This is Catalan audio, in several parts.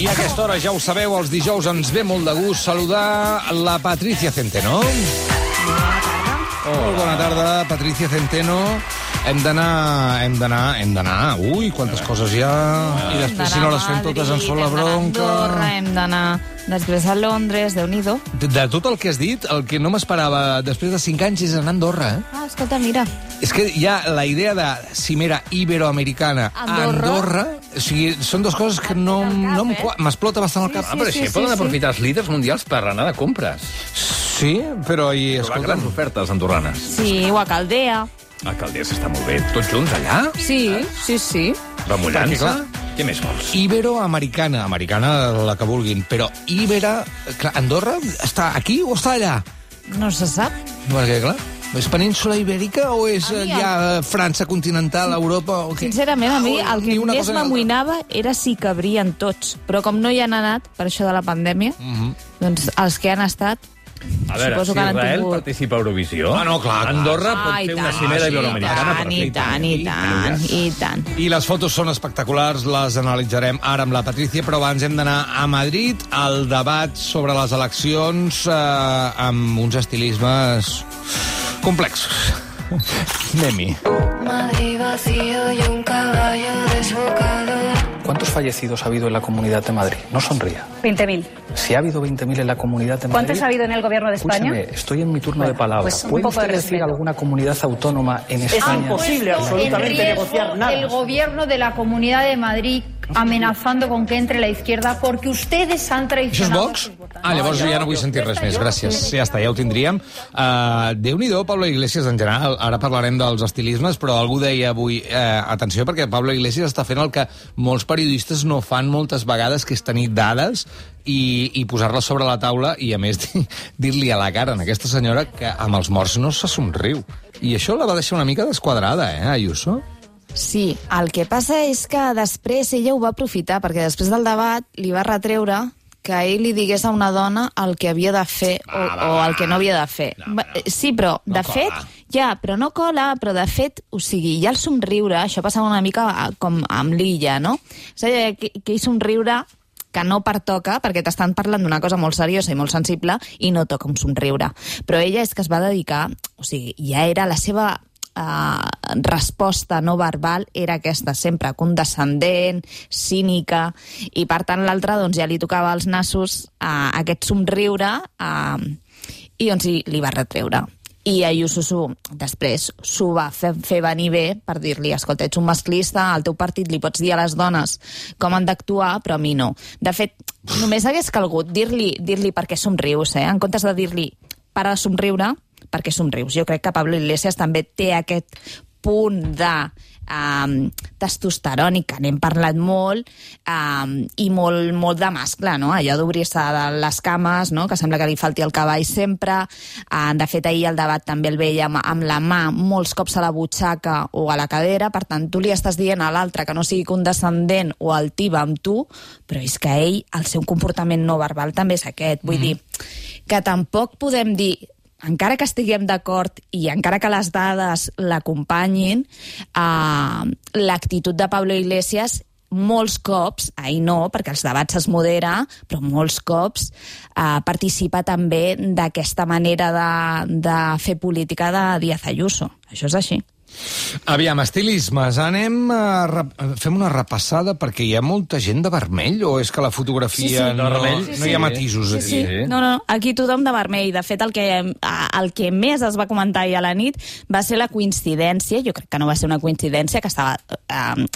I a aquesta hora, ja ho sabeu, els dijous ens ve molt de gust saludar la Patricia Centeno. Molt bona tarda, Patricia Centeno. Hem d'anar, hem d'anar, hem d'anar. Ui, quantes coses hi ha. I després, si no les fem totes, ens fot la bronca. Andorra, hem d'anar després a Londres, déu nhi De, de tot el que has dit, el que no m'esperava després de 5 anys és anar a Andorra. Eh? Ah, escolta, mira. És que hi ha la idea de cimera iberoamericana a Andorra. Andorra. O sigui, són dues coses que no, no eh? m'explota bastant el cap. Ah, però sí, així sí, poden sí. aprofitar els líders mundials per anar de compres. Sí, però i, escolta, grans ofertes andorranes. Sí, o a Caldea. A Calders està molt bé. Tots junts allà? Sí, sí, sí. Remullant-se? Què més vols? iberoamericana, americana la que vulguin, però ibera... Clar, Andorra està aquí o està allà? No se sap. Perquè, clar, és península ibèrica o és A mi ja França continental, Europa o què? Sincerament, a mi el que més m'amoïnava era si cabrien tots. Però com no hi han anat, per això de la pandèmia, Mhm. doncs els que han estat... A veure, suposo si que Israel tingut... participa a Eurovisió, Ah, no, clar, clar. Andorra pot Ah, i fer una tant, cimera sí, iberoamericana i tant, i tant, i tant, i tant. I les fotos són espectaculars, les analitzarem ara amb la Patricia, però abans hem d'anar a Madrid al debat sobre les eleccions eh, amb uns estilismes complexos. Anem-hi. Madrid vacío y un caballo desbocado. ¿Cuántos fallecidos ha habido en la Comunidad de Madrid? No sonría. 20.000. Si ha habido 20.000 en la Comunidad de Madrid... ¿Cuántos ha habido en el gobierno de España? Escúchame, estoy en mi turno Bueno, de palabra. pues ¿Puede poco de usted decir alguna comunidad autónoma en España? imposible absolutamente negociar nada. el gobierno de la Comunidad de Madrid amenazando con que entre la izquierda porque ustedes han Això és traicionado Vox? Ah, llavors ja no vull sentir res més, gràcies. Ja està, ja ho tindríem. Uh, Déu-n'hi-do, Pablo Iglesias, en general. Ara parlarem dels estilismes, però algú deia avui, eh, atenció, perquè Pablo Iglesias està fent el que molts periodistes no fan moltes vegades, que és tenir dades i, i posar-les sobre la taula i, a més, dir- dir-li a la cara a aquesta senyora que amb els morts no se somriu. I això la va deixar una mica desquadrada, eh, Ayuso? Sí, el que passa és que després ella ho va aprofitar, perquè després del debat li va retreure que ell li digués a una dona el que havia de fer o, o el que no havia de fer. Va, eh, Sí, però, No de cola. fet, ja, però no cola, però de fet, o sigui, ja el somriure, això passava una mica a- com amb l'illa, no? És a dir, que, que somriure que no pertoca, perquè t'estan parlant d'una cosa molt seriosa i molt sensible, i no toca un somriure. Però ella és que es va dedicar, o sigui, ja era la seva eh, resposta no verbal era aquesta, sempre condescendent, cínica, i per tant l'altra doncs, ja li tocava als nassos eh, aquest somriure eh, i doncs li, li va retreure. I Ayuso s'ho, després s'ho va fer, fer venir bé per dir-li, escolta, ets un masclista, al teu partit li pots dir a les dones com han d'actuar, però a mi no. De fet, només hagués calgut dir-li dir, -li, per què somrius, eh? en comptes de dir-li para de somriure, perquè somrius. Jo crec que Pablo Iglesias també té aquest punt de um, testosterònic, que n'hem parlat molt, um, i molt, molt de mascle, no? allò d'obrir-se les cames, no? que sembla que li falti el cavall sempre. Uh, de fet, ahir el debat també el veia amb, amb la mà molts cops a la butxaca o a la cadera, per tant, tu li estàs dient a l'altre que no sigui condescendent o altiva amb tu, però és que ell, el seu comportament no verbal també és aquest. Vull mm. dir, que tampoc podem dir encara que estiguem d'acord i encara que les dades l'acompanyin, eh, l'actitud de Pablo Iglesias molts cops, ahir no, perquè els debats es modera, però molts cops eh, participa també d'aquesta manera de, de fer política de Díaz Ayuso. Això és així. Aviam, estilismes, anem a... rep- Fem una repassada perquè hi ha molta gent de vermell o és que la fotografia Sí, sí. no, vermell? no hi ha matisos aquí? Sí, sí. No, no, aquí tothom de vermell. De fet, el que, el que més es va comentar ahir a la nit va ser la coincidència, jo crec que no va ser una coincidència, que estava eh,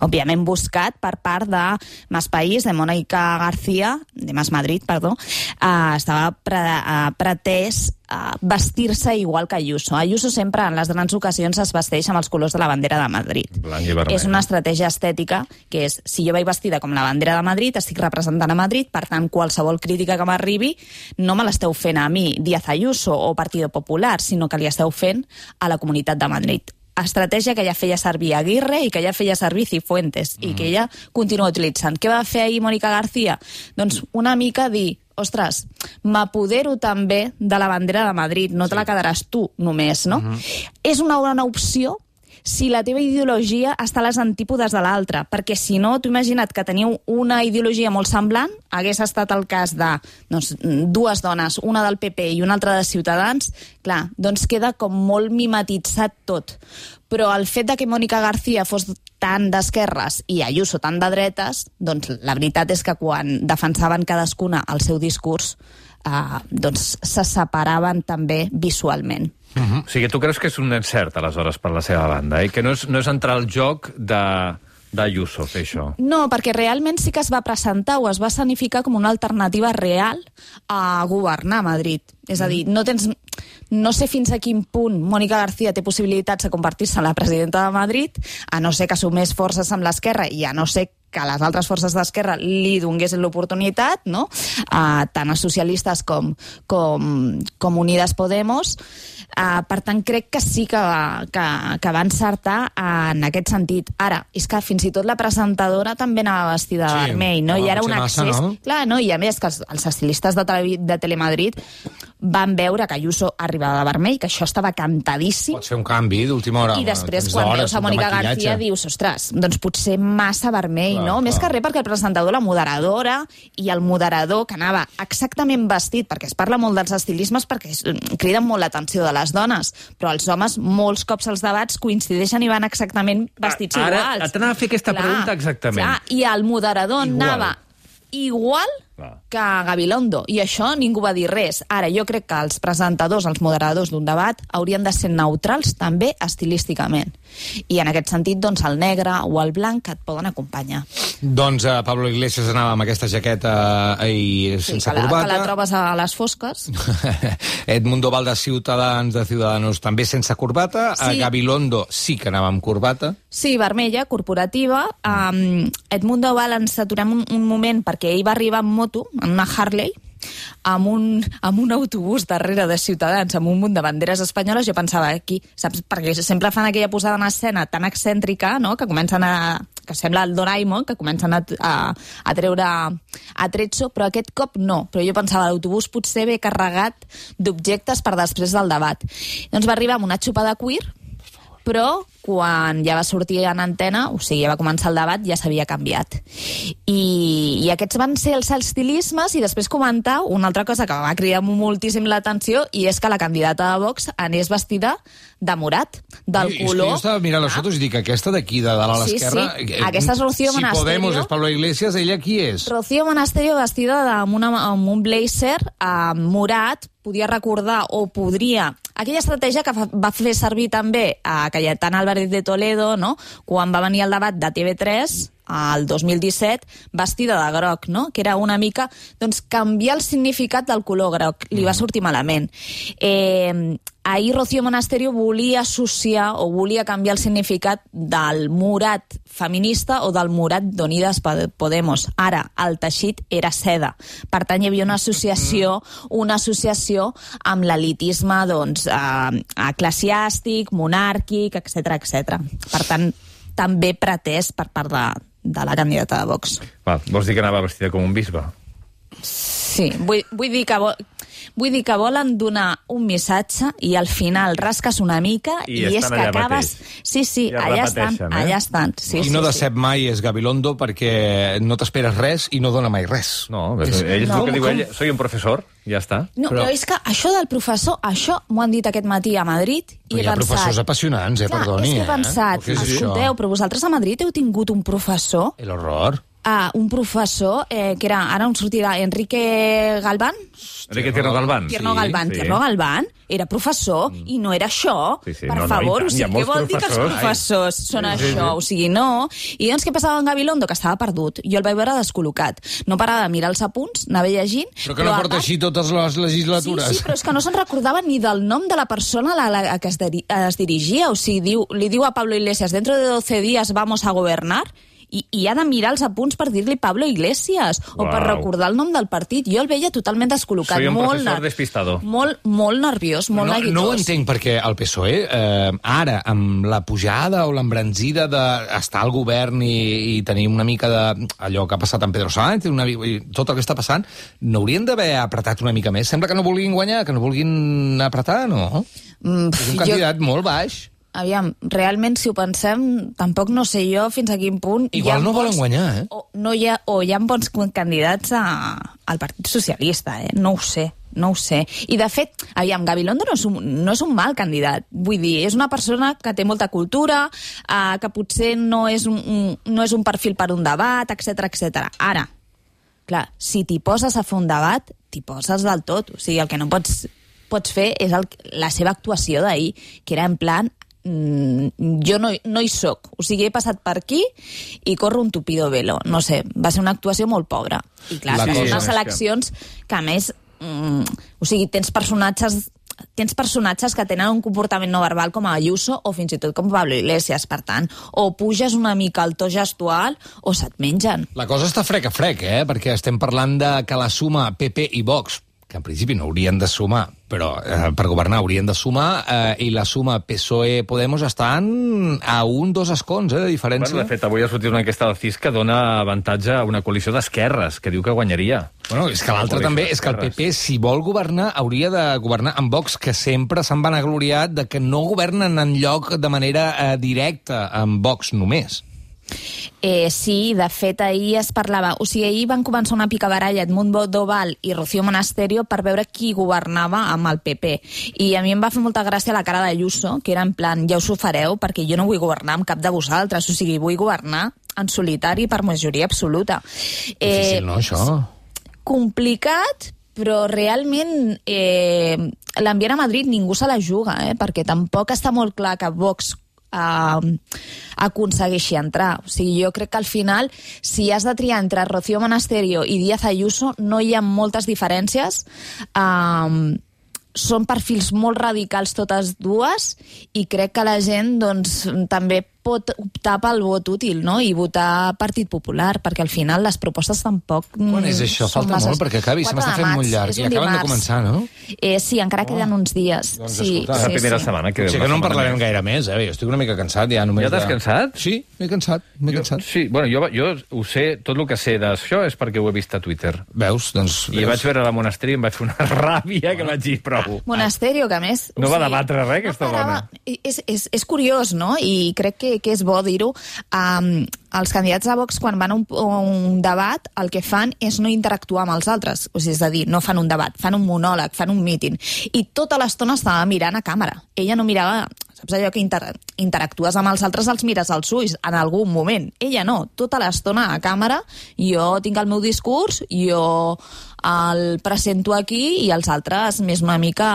òbviament buscat per part de Mas País, de Mónica García, de Mas Madrid, perdó, eh, estava pre, eh, pretès eh, vestir-se igual que Ayuso. Ayuso sempre en les grans ocasions es vesteix amb els colors de la bandera de Madrid. Blanc i vermell. És una estratègia estètica que és, si jo vaig vestida com la bandera de Madrid, estic representant a Madrid, per tant, qualsevol crítica que m'arribi no me l'esteu fent a mi, Díaz Ayuso o Partido Popular, sinó que li esteu fent a la comunitat de Madrid estratègia que ja feia servir Aguirre i que ja feia servir Cifuentes mm. i que ella continua utilitzant. Què va fer ahir Mònica García? Doncs una mica dir, ostres, m'apodero també de la bandera de Madrid, no te la quedaràs tu només, no? Mm -hmm. És una bona opció si la teva ideologia està a les antípodes de l'altra, perquè si no, tu imagina't que teniu una ideologia molt semblant, hagués estat el cas de doncs, dues dones, una del PP i una altra de Ciutadans, clar, doncs queda com molt mimetitzat tot. Però el fet de que Mònica García fos tan d'esquerres i Ayuso tan de dretes, doncs la veritat és que quan defensaven cadascuna el seu discurs, eh, doncs se separaven també visualment. Uh -huh. O sigui, tu creus que és un encert, aleshores, per la seva banda, eh? que no és, no és entrar al joc de d'Ayuso fer això. No, perquè realment sí que es va presentar o es va escenificar com una alternativa real a governar a Madrid. És a dir, no tens... No sé fins a quin punt Mònica García té possibilitats de convertir-se en la presidenta de Madrid, a no ser que sumés forces amb l'esquerra i a no ser que les altres forces d'esquerra li donguessin l'oportunitat, no? Uh, tant a socialistes com, com, com Unides Podemos. Uh, per tant, crec que sí que, va, que, que va encertar en aquest sentit. Ara, és que fins i tot la presentadora també anava vestida de Sí, vermell, no? I era un potser massa, accés... no? Clar, no? I a més que els, els estilistes de, Tele, de Telemadrid van veure que Ayuso arribava de vermell, que això estava cantadíssim, Pots fer un canvi d'última hora. i després, quan veus a Mònica. García, dius, ostres, doncs potser massa vermell, Clar, no? Més clar. que res perquè el presentador, la moderadora i el moderador, que anava exactament vestit, perquè es parla molt dels estilismes perquè es, criden molt l'atenció de les dones, però els homes, molts cops als debats, coincideixen i van exactament vestits Ara, iguals. t'anava a fer aquesta pregunta exactament. Clar, I el moderador Igual. anava igual Clar. que Gabilondo, i això ningú va dir res. Ara, jo crec que els presentadors, els moderadors d'un debat, haurien de ser neutrals també estilísticament. I en aquest sentit, doncs, el negre o el blanc et poden acompanyar. Doncs uh, Pablo Iglesias anava amb aquesta jaqueta uh, i sense que, la, corbata. que la trobes a les fosques. Edmundo Val de Ciutadans, de Ciudadanos, també sense corbata. Sí. Sí. Gabilondo sí que anava amb corbata. Sí, vermella, corporativa. Um, Edmundo Val, ens aturem un, un moment perquè ell va arribar en moto, en una Harley, amb un, amb un autobús darrere de Ciutadans, amb un munt de banderes espanyoles, jo pensava aquí, saps? Perquè sempre fan aquella posada en escena tan excèntrica, no?, que comencen a que sembla el Doraemon, que comencen a, a, a treure a tretzo, però aquest cop no. Però jo pensava, l'autobús potser ve carregat d'objectes per després del debat. Doncs va arribar amb una xupa de cuir, però quan ja va sortir en antena, o sigui, ja va començar el debat, ja s'havia canviat. I, I aquests van ser els estilismes i després comentar una altra cosa que va cridar moltíssim l'atenció i és que la candidata de Vox anés vestida de morat, del que color... jo estava mirant les fotos i dic, aquesta d'aquí, de dalt a Sí, l'esquerra... sí. eh, Aquesta és Rocío Si Monasterio. Podemos és Pablo Iglesias, ella qui és? Rocío Monasterio vestida amb, una, amb un blazer eh, morat, podia recordar o podria... Aquella estratègia que va fer servir també a Cayetana Álvarez de Toledo, no? quan va venir el debat de TV3 al 2017, vestida de groc, no? que era una mica doncs, canviar el significat del color groc. Li va sortir malament. Eh, ahir Rocío Monasterio volia associar o volia canviar el significat del morat feminista o del morat d'Unides Podemos. Ara, el teixit era seda. Per tant, hi havia una associació, una associació amb l'elitisme doncs, eh, eclesiàstic, monàrquic, etc etc. Per tant, també pretès per part de, de la candidata de Vox. Val, vols dir que anava vestida com un bisbe? Sí, vull, vull dir que... Vull dir que volen donar un missatge i al final rasques una mica I i, és que allà acabes... mateix. Sí, sí, Ja allà estan, eh? allà estan. Sí, I sí, no sí. decep mai és Gabilondo perquè no t'esperes res i no dona mai res. No, és, ell és no, el que diu ell. Soy un professor, ja està. No, però... Però- és que això del professor, això m'ho han dit aquest matí a Madrid i Però he hi ha pensat... professors apassionants, eh, Clar, perdoni. és que he pensat, eh? Què és escolteu, però vosaltres a Madrid heu tingut un professor, El uh, un professor eh, que era, ara on sortirà, Enrique Galván? Enrique Tierno Galván. Tierno Galván, sí. Tierno Galván era professor i no era això. Sí, sí, per no, no, favor, tant, o sigui, què vol dir que els professors. professors són Sí, sí, això? sí. O sigui, no. I doncs què passava amb Gabilondo? Que estava perdut. Jo el vaig veure descol·locat. No parava de mirar els apunts, anava llegint... Però que no a porta part- així totes les legislatures. Sí, sí, però és que no se'n recordava ni del nom de la persona a la, la, a que es, diri, es dirigia. O sigui, diu, li diu a Pablo Iglesias, dentro de 12 días vamos a gobernar, i, i ha de mirar els apunts per dir-li Pablo Iglesias, o per recordar el nom del partit. Jo el veia totalment descol·locat. Soy un molt professor ner- despistado. Molt, molt nerviós, molt no, neguitós. no ho entenc, perquè el PSOE, eh, ara, amb la pujada o l'embranzida d'estar al govern i, i tenir una mica de... allò que ha passat amb Pedro Sánchez, una, i tot el que està passant, no haurien d'haver apretat una mica més? Sembla que no vulguin guanyar, que no vulguin apretar, no? Mm, És un jo- candidat molt baix. Aviam, realment, si ho pensem, tampoc no sé jo fins a quin punt... Igual no volen bons- guanyar, eh? O, no hi ha, o hi ha bons candidats a, al Partit Socialista, eh? No ho sé, no ho sé. I, de fet, aviam, Gabilondo no és un, no és un mal candidat. Vull dir, és una persona que té molta cultura, eh, que potser no és un, un, no és un perfil per un debat, etc etc. Ara, clar, si t'hi poses a fer un debat, t'hi poses del tot. O sigui, el que no pots, pots fer és el, la seva actuació d'ahir, que era en plan jo no, no hi sóc. O sigui, he passat per aquí i corro un tupido velo. No sé, va ser una actuació molt pobra. I clar, La són unes eleccions que, a més, mm, o sigui, tens personatges tens personatges que tenen un comportament no verbal com a Ayuso o fins i tot com Pablo Iglesias, per tant, o puges una mica el to gestual o se't mengen. La cosa està frec a frec, eh? Perquè estem parlant de que la suma PP i Vox, que en principi no haurien de sumar, però eh, per governar haurien de sumar, eh, i la suma PSOE-Podemos estan a un, dos escons, eh, de diferència. Bueno, de fet, avui ha sortit una enquesta del CIS que dona avantatge a una coalició d'esquerres, que diu que guanyaria. Bueno, és que l'altre també és que el. PP, si vol governar, hauria de governar amb Vox, que sempre s'han vanagloriat de que no governen en lloc de manera eh, directa amb Vox només. Eh, sí, de fet, ahir es parlava... O sigui, ahir van començar una picabaralla Edmundo Doval i Rocío Monasterio per veure qui governava amb el PP. I a mi em va fer molta gràcia la cara de Ayuso, que era en plan, ja us ho fareu, perquè jo no vull governar amb cap de vosaltres. O sigui, vull governar en solitari per majoria absoluta. Difícil, no, això? complicat, però realment eh, l'ambient a Madrid ningú se la juga, eh, perquè tampoc està molt clar que Vox eh, aconsegueixi entrar. O sigui, jo crec que al final, si has de triar entre Rocío Monasterio i Díaz Ayuso, no hi ha moltes diferències. Eh, són perfils molt radicals totes dues i crec que la gent doncs, també pot optar pel vot útil no? i votar Partit Popular, perquè al final les propostes tampoc... Quan és això? Falta molt, perquè acabi, se 4 m'està de fent maig, molt llarg. I acaben de dimarts. començar, no? Eh, sí, encara queden uns dies. Doncs sí, escolta, És la sí, primera sí. setmana que... Potser una que no en parlarem més. gaire més, eh? Jo estic una mica cansat ja. Només Ja t'has de- cansat? Sí, m'he cansat, m'he Jo, cansat. sí, bueno, jo, jo ho sé, tot el que sé d'això és perquè ho he vist a Twitter. Veus? Doncs... I veus? vaig veure la monasteri i em vaig fer una ràbia que vaig dir prou. Monasterio, que a més... No o va debatre res, aquesta parava- És, és, és curiós, no? I crec que, que és bo dir-ho. Um, els candidats de Vox, quan van a un, a un debat, el que fan és no interactuar amb els altres. O sigui, és a dir, no fan un debat, fan un monòleg, fan un míting. I tota l'estona estava mirant a càmera. Ella no mirava... Saps allò que inter interactues amb els altres, els mires als ulls en algun moment. Ella no, tota l'estona a càmera, jo tinc el meu discurs, jo el presento aquí i els altres més una mica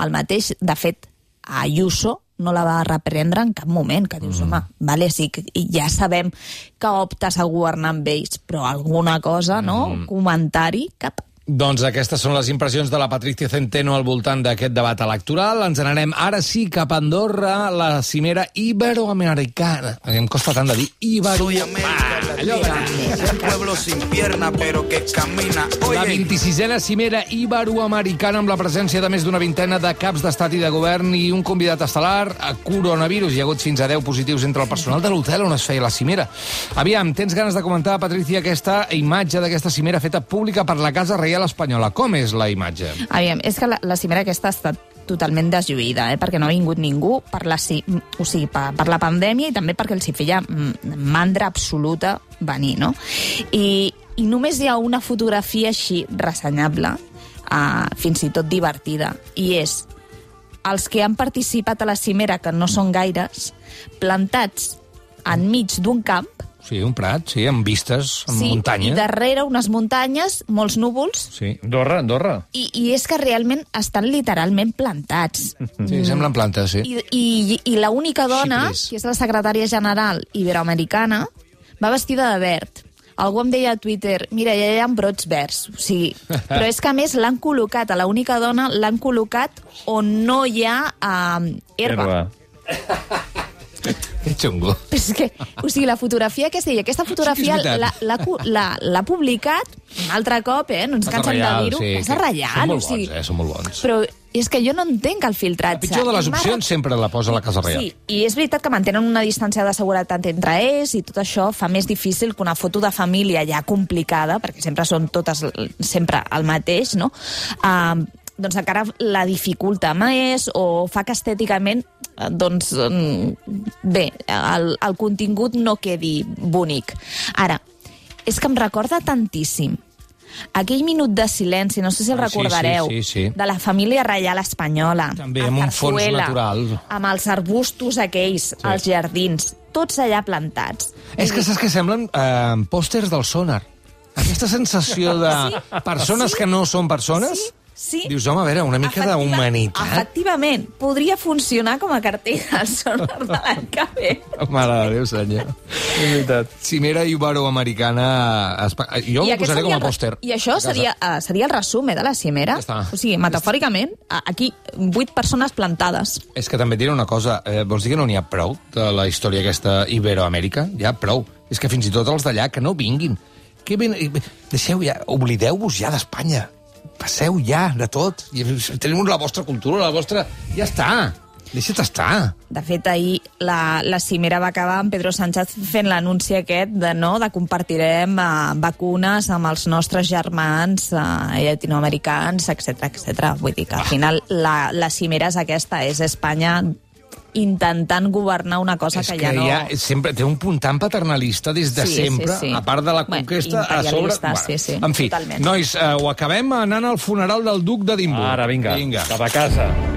el mateix. De fet, a Ayuso no la va reprendre en cap moment, que dius, home, vale, sí, ja sabem que optes a governar amb ells, però alguna cosa, no? Comentari, cap. Doncs aquestes són les impressions de la Patricia Centeno al voltant d'aquest debat electoral. Ens n'anem ara sí cap a Andorra, la cimera iberoamericana. Em costa tant de dir ibero... Latina, un pueblo sin pierna pero que camina. La Oye, 26a cimera iberoamericana amb la presència de més d'una vintena de caps d'estat i de govern i un convidat estel·lar a coronavirus. Hi ha hagut fins a 10 positius entre el personal de l'hotel on es feia la cimera. Aviam, tens ganes de comentar, Patricia, aquesta imatge d'aquesta cimera feta pública per la Casa Reial Espanyola. Com és la imatge? Aviam, és que la, la cimera aquesta ha estat totalment deslluïda, eh? perquè no ha vingut ningú per la, o sigui, per, per la pandèmia i també perquè els hi feia mm, mandra absoluta venir, no? I, i només hi ha una fotografia així ressenyable, uh, fins i tot divertida, i és els que han participat a la cimera, que no són gaires, plantats enmig d'un camp, Sí, un prat, sí, amb vistes, amb sí, muntanya. i darrere unes muntanyes, molts núvols, Sí. Andorra, Andorra. i, i és que realment estan literalment plantats. sí, semblen plantes, sí. I, i, i l'única dona, Xipris. que és la secretària general iberoamericana, va vestida de verd. Algú em deia a Twitter, mira, ja hi ha brots verds. O sigui, però és que a més l'han col·locat, a l'única dona l'han col·locat on no hi ha um, herba. Herba. Que xungo. Però és que, o sigui, la fotografia que es deia, aquesta fotografia l'ha publicat un altre cop, eh? No ens cansem de dir-ho. sí, Casa Reial, són molt o sigui... bons, eh, són molt bons. Però és que jo no entenc el filtratge. La pitjor de les I opcions sempre la posa la Casa Reial. Sí, i és veritat que mantenen una distància de seguretat entre ells i tot això fa més difícil que una foto de família ja complicada, perquè sempre són totes sempre el mateix, no? Uh, doncs encara la dificulta més o fa que estèticament doncs, mm, bé, el, el contingut no quedi bonic. Ara, és que em recorda tantíssim aquell minut de silenci, no sé si el Ah, sí, recordareu, sí, sí, sí. de la família reial espanyola. També amb un fons natural. Amb els arbustos aquells, sí. als jardins, tots allà plantats. És que saps que semblen eh, pòsters del sonar. Aquesta sensació de persones que no són persones... Sí, sí. Dius, home, a veure, una mica Efectiva- d'humanitat. Efectivament, podria funcionar com a cartell del sonar de l'any que ve. Mare de Déu, senyor. És veritat. Cimera Ibero-Americana... espa- Jo ho aquest posaré com a pòster. I això seria, uh, seria el resume de la cimera. Ja està. O sigui, metafòricament, aquí, vuit persones plantades. És que també et diré una cosa. Eh, vols dir que no n'hi ha prou de la història aquesta Iberoamèrica? Ja, prou. És que fins i tot els d'allà, que no vinguin. Que ben... Deixeu ja... Oblideu-vos ja d'Espanya. Passeu ja de tot. I Teniu la vostra cultura, la vostra... Ja està. Deixa't estar. De fet, ahir la, la cimera va acabar amb Pedro Sánchez fent l'anunci aquest de, no, de compartirem uh, vacunes amb els nostres germans uh, llatinoamericans, etc etc. Vull dir que al final la, la cimera és aquesta, és Espanya intentant governar una cosa és que, que ja no... ja sempre té un punt tan paternalista des de Sí, sí, sempre, sí. a part de la Bé, conquesta, a sobre... sí, sí, en fi, totalment. nois, eh, ho acabem anant al funeral del duc d'Edimburg. Ara, vinga, vinga. cap a casa.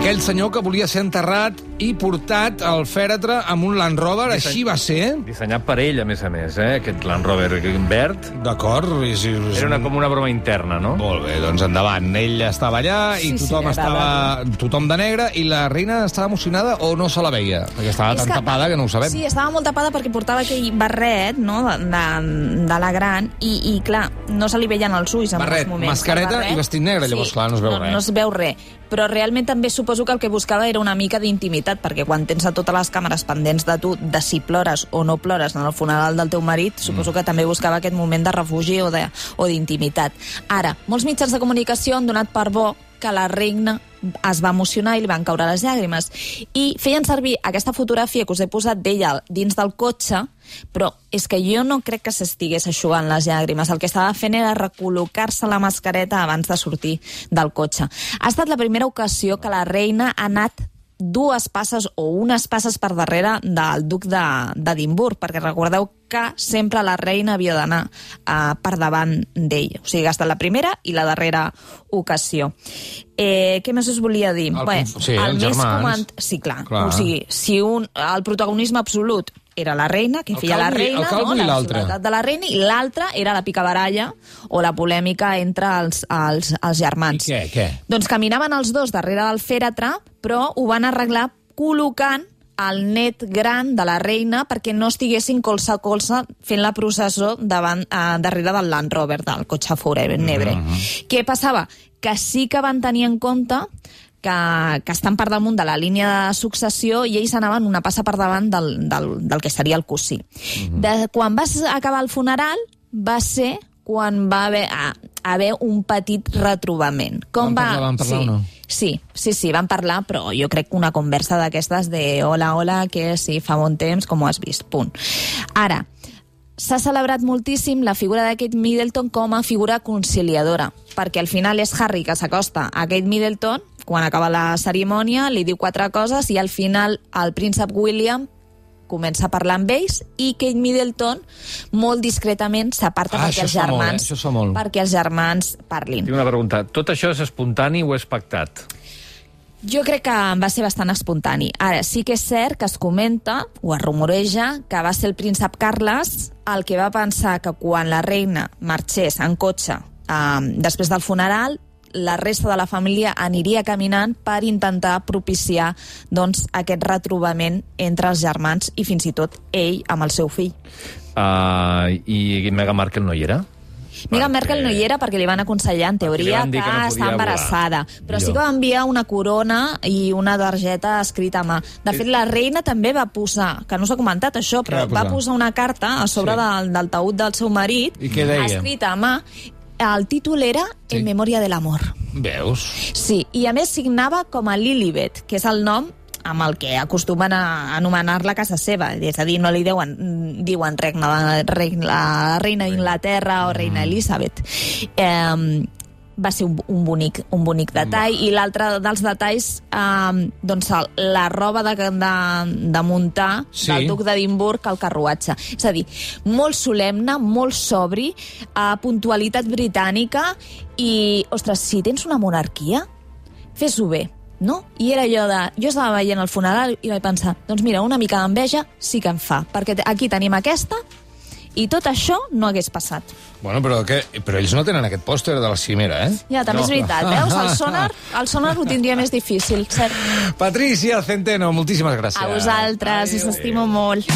Aquell senyor que volia ser enterrat i portat al fèretre amb un Land Rover, així va ser. Dissenyat per ell, a més a més, eh? aquest Land Rover verd. D'acord. és- és- Era una, com una broma interna, no? Molt bé, doncs endavant. Ell estava allà i Sí, sí, tothom agrada. estava tothom de negre i la reina estava emocionada o no se la veia? Perquè estava És tan tapada que no ho sabem. Sí, estava molt tapada perquè portava aquell barret no, de, de, de la gran i, i, clar, no se li veien els ulls en Barret, moments. mascareta El barret, i vestit negre, llavors, clar, no es veu no, res. No es veu res. Però realment també suposo que el que buscava era una mica d'intimitat, perquè quan tens a totes les càmeres pendents de tu, de si plores o no plores en el funeral del teu marit, Mm. suposo que també buscava aquest moment de refugi o de- o d'intimitat. Ara, molts mitjans de comunicació han donat per bo que la reina es va emocionar i li van caure les llàgrimes. I feien servir aquesta fotografia que us he posat d'ella dins del cotxe, però és que jo no crec que s'estigués aixugant les llàgrimes. El que estava fent era recol·locar-se la mascareta abans de sortir del cotxe. Ha estat la primera ocasió que la reina ha anat dues passes o unes passes per darrere del duc de- d'Edimburg, perquè recordeu que sempre la reina havia d'anar uh, per davant d'ell. O sigui, ha estat la primera i la darrera ocasió. Eh, què més us volia dir? El Bé, sí, els germans. Sí, clar. Clar. O sigui, si un, el protagonisme absolut era la reina, que feia la reina, el no? i la seguretat de la reina, i l'altra era la picabaralla o la polèmica entre els, els, els germans. I què, què? Doncs caminaven els dos darrere del fèretre, però ho van arreglar col·locant el net gran de la reina perquè no estiguessin colze a colze fent la processó davant, eh, darrere del Land Rover, del cotxe Forever Nebre. Què passava? Que sí que van tenir en compte que, que estan per damunt de la línia de successió i ells anaven una passa per davant del, del, del que seria el cosí. De, quan va acabar el funeral va ser quan va haver, a, haver un petit retrobament. Com Van parlar, van parlar sí, o no? Sí, sí, sí, van parlar, però jo crec que una conversa d'aquestes de hola, hola, que sí, fa bon temps, com ho has vist, punt. Ara, s'ha celebrat moltíssim la figura de Kate Middleton com a figura conciliadora, perquè al final és Harry que s'acosta a Kate Middleton, quan acaba la cerimònia, li diu quatre coses i al final el príncep William comença a parlar amb ells i Kate Middleton molt discretament s'aparta Ah, perquè els fa molt, eh? germans perquè els germans parlin. Tinc una pregunta. Tot això és espontani o és pactat? Jo crec que va ser bastant espontani. Ara, sí que és cert que es comenta, o es rumoreja, que va ser el príncep Carles el que va pensar que quan la reina marxés en cotxe eh, després del funeral, la resta de la família aniria caminant per intentar propiciar doncs, aquest retrobament entre els germans i fins i tot ell amb el seu fill. Uh, I Meghan Markle no hi era? Meghan Merkel no hi era perquè li van aconsellar, en teoria, que, que no està embarassada. volar. Però sí Millor. que va enviar una corona i una targeta escrita a mà. De fet, la reina també va posar, que no s'ha comentat això, però va va posar? posar una carta a sobre Sí. del, del taüt del seu marit, I què deia? escrita a mà. El títol era Sí. En memòria de l'amor. Veus? Sí, i a més signava com a Lilibet, que és el nom amb el que acostumen a anomenar-la casa seva. És a dir, no li diuen, diuen regna, regna, reina d'Inglaterra o reina Elisabet. Eh, va ser un, un, bonic, un bonic detall. I l'altre dels detalls, eh, doncs la roba de, de, de muntar Sí. del duc d'Edimburg al carruatge. És a dir, molt solemne, molt sobri, eh, puntualitat britànica i, ostres, si tens una monarquia, fes-ho bé, no? I era allò de... Jo estava veient el funeral i vaig pensar, doncs mira, una mica d'enveja sí que em fa, perquè aquí tenim aquesta i tot això no hagués passat. Bueno, però, que, però ells no tenen aquest pòster de la cimera, eh? Ja, també no. és veritat, veus? El sonar, el sonar ho tindria més difícil, cert? Patricia Centeno, moltíssimes gràcies. A vosaltres, us estimo molt.